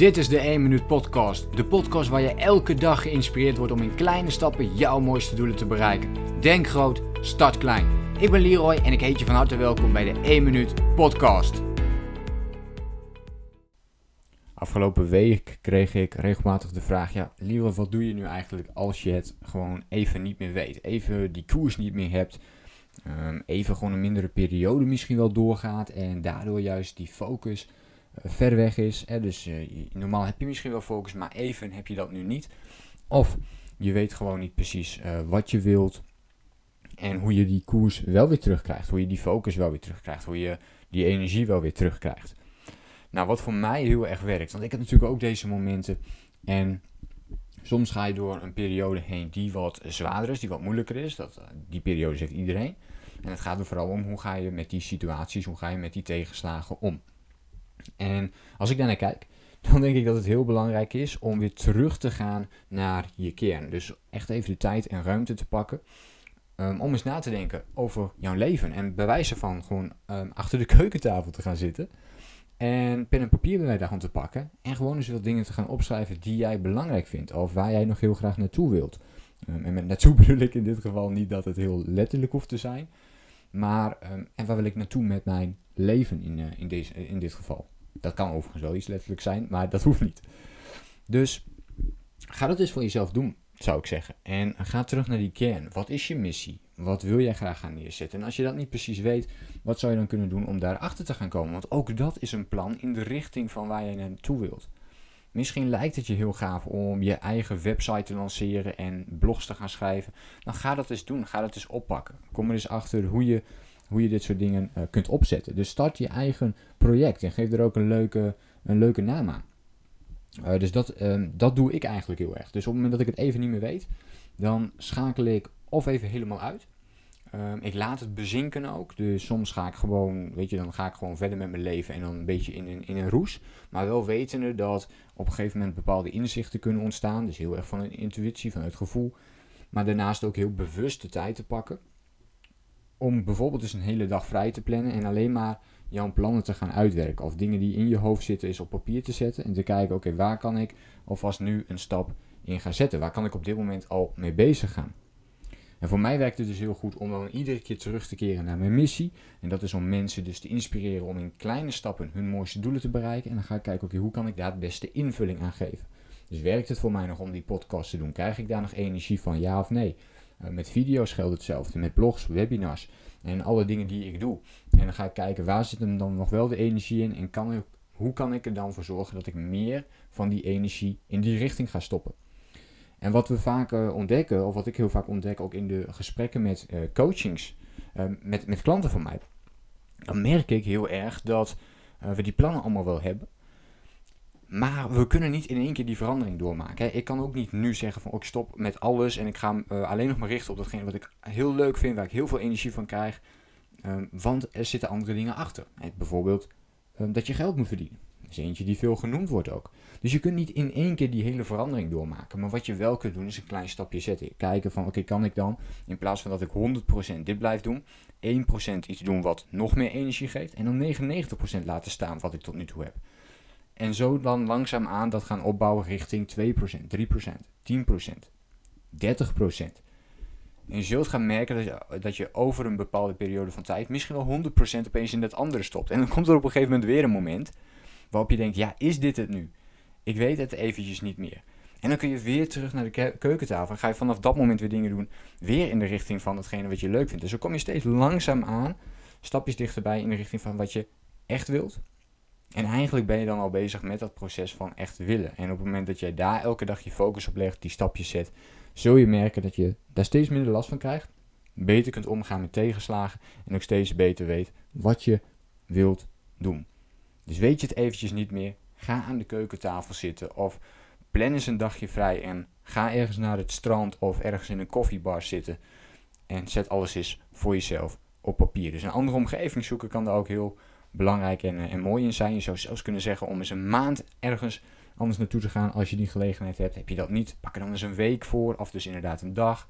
Dit is de 1 Minuut Podcast. De podcast waar je elke dag geïnspireerd wordt om in kleine stappen jouw mooiste doelen te bereiken. Denk groot, start klein. Ik ben Leroy en ik heet je van harte welkom bij de 1 Minuut Podcast. Afgelopen week kreeg ik regelmatig de vraag: Ja, Leroy, wat doe je nu eigenlijk als je het gewoon even niet meer weet? Even die koers niet meer hebt. Um, even gewoon een mindere periode misschien wel doorgaat en daardoor juist die focus ver weg is. Dus uh, normaal heb je misschien wel focus, maar even heb je dat nu niet. Of je weet gewoon niet precies uh, wat je wilt en hoe je die koers wel weer terugkrijgt. Hoe je die focus wel weer terugkrijgt. Hoe je die energie wel weer terugkrijgt. Nou, wat voor mij heel erg werkt, want ik heb natuurlijk ook deze momenten en soms ga je door een periode heen die wat zwaarder is, die wat moeilijker is. Dat, die periode heeft iedereen. En het gaat er vooral om hoe ga je met die situaties, hoe ga je met die tegenslagen om. En als ik daar naar kijk, dan denk ik dat het heel belangrijk is om weer terug te gaan naar je kern. Dus echt even de tijd en ruimte te pakken. Um, om eens na te denken over jouw leven. En bij wijze van gewoon um, achter de keukentafel te gaan zitten. En pen en papier bij mij daarvan te pakken. En gewoon eens wat dingen te gaan opschrijven die jij belangrijk vindt. Of waar jij nog heel graag naartoe wilt. Um, en met naartoe bedoel ik in dit geval niet dat het heel letterlijk hoeft te zijn. Maar, en waar wil ik naartoe met mijn leven in, uh, in, deze, in dit geval? Dat kan overigens wel iets letterlijk zijn, maar dat hoeft niet. Dus ga dat eens voor jezelf doen, zou ik zeggen. En ga terug naar die kern. Wat is je missie? Wat wil jij graag gaan neerzetten? En als je dat niet precies weet, wat zou je dan kunnen doen om daarachter te gaan komen? Want ook dat is een plan in de richting van waar je naartoe wilt. Misschien lijkt het je heel gaaf om je eigen website te lanceren en blogs te gaan schrijven. Dan ga dat eens doen. Ga dat eens oppakken. Kom er eens achter hoe je, hoe je dit soort dingen uh, kunt opzetten. Dus start je eigen project en geef er ook een leuke, een leuke naam aan. Uh, dus dat, uh, dat doe ik eigenlijk heel erg. Dus op het moment dat ik het even niet meer weet, dan schakel ik of even helemaal uit. Um, ik laat het bezinken ook. Dus soms ga ik gewoon, weet je, dan ga ik gewoon verder met mijn leven en dan een beetje in een, in een roes. Maar wel wetende dat op een gegeven moment bepaalde inzichten kunnen ontstaan. Dus heel erg van een intuïtie, van het gevoel. Maar daarnaast ook heel bewust de tijd te pakken. Om bijvoorbeeld dus een hele dag vrij te plannen en alleen maar jouw plannen te gaan uitwerken. Of dingen die in je hoofd zitten is op papier te zetten. En te kijken, oké, waar kan ik alvast nu een stap in gaan zetten? Waar kan ik op dit moment al mee bezig gaan? En voor mij werkt het dus heel goed om dan iedere keer terug te keren naar mijn missie. En dat is om mensen dus te inspireren om in kleine stappen hun mooiste doelen te bereiken. En dan ga ik kijken, oké, hoe kan ik daar het beste invulling aan geven? Dus werkt het voor mij nog om die podcast te doen? Krijg ik daar nog energie van, ja of nee? Uh, met video's geldt hetzelfde, met blogs, webinars en alle dingen die ik doe. En dan ga ik kijken, waar zit hem dan nog wel de energie in? En kan ik, hoe kan ik er dan voor zorgen dat ik meer van die energie in die richting ga stoppen? En wat we vaak uh, ontdekken, of wat ik heel vaak ontdek ook in de gesprekken met uh, coachings, met, met klanten van mij, dan merk ik heel erg dat we die plannen allemaal wel hebben. Maar we kunnen niet in één keer die verandering doormaken. Hè. Ik kan ook niet nu zeggen van oh, ik stop met alles en ik ga alleen nog maar richten op datgene wat ik heel leuk vind, waar ik heel veel energie van krijg. Ehm, want er zitten andere dingen achter. Bijvoorbeeld ehm, dat je geld moet verdienen. Dat is eentje die veel genoemd wordt ook. Dus je kunt niet in één keer die hele verandering doormaken. Maar wat je wel kunt doen is een klein stapje zetten. Kijken van oké, kan ik dan in plaats van dat ik 100% dit blijf doen, 1% iets doen wat nog meer energie geeft. En dan 99% laten staan wat ik tot nu toe heb. En zo dan langzaam aan dat gaan opbouwen richting 2%, 3%, 10%, 30%. En je zult gaan merken dat je, dat je over een bepaalde periode van tijd misschien wel 100% opeens in het andere stopt. En dan komt er op een gegeven moment weer een moment waarop je denkt, ja, is dit het nu? Ik weet het eventjes niet meer. En dan kun je weer terug naar de ke keukentafel. En ga je vanaf dat moment weer dingen doen. Weer in de richting van datgene wat je leuk vindt. Dus zo kom je steeds langzaam aan. Stapjes dichterbij in de richting van wat je echt wilt. En eigenlijk ben je dan al bezig met dat proces van echt willen. En op het moment dat jij daar elke dag je focus op legt, die stapjes zet, zul je merken dat je daar steeds minder last van krijgt. Beter kunt omgaan met tegenslagen. En ook steeds beter weet wat je wilt doen. Dus weet je het eventjes niet meer, ga aan de keukentafel zitten of plan eens een dagje vrij en ga ergens naar het strand of ergens in een koffiebar zitten en zet alles eens voor jezelf op papier. Dus een andere omgeving zoeken kan daar ook heel belangrijk en, en mooi in zijn. Je zou zelfs kunnen zeggen om eens een maand ergens anders naartoe te gaan als je die gelegenheid hebt. Heb je dat niet, pak er dan eens een week voor of dus inderdaad een dag.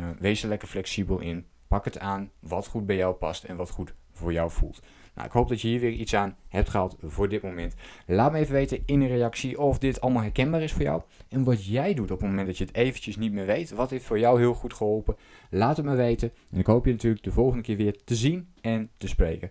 Uh, wees er lekker flexibel in. Pak het aan wat goed bij jou past en wat goed voor jou voelt. Nou, ik hoop dat je hier weer iets aan hebt gehad voor dit moment. Laat me even weten in een reactie of dit allemaal herkenbaar is voor jou. En wat jij doet op het moment dat je het eventjes niet meer weet. Wat heeft voor jou heel goed geholpen? Laat het me weten. En ik hoop je natuurlijk de volgende keer weer te zien en te spreken.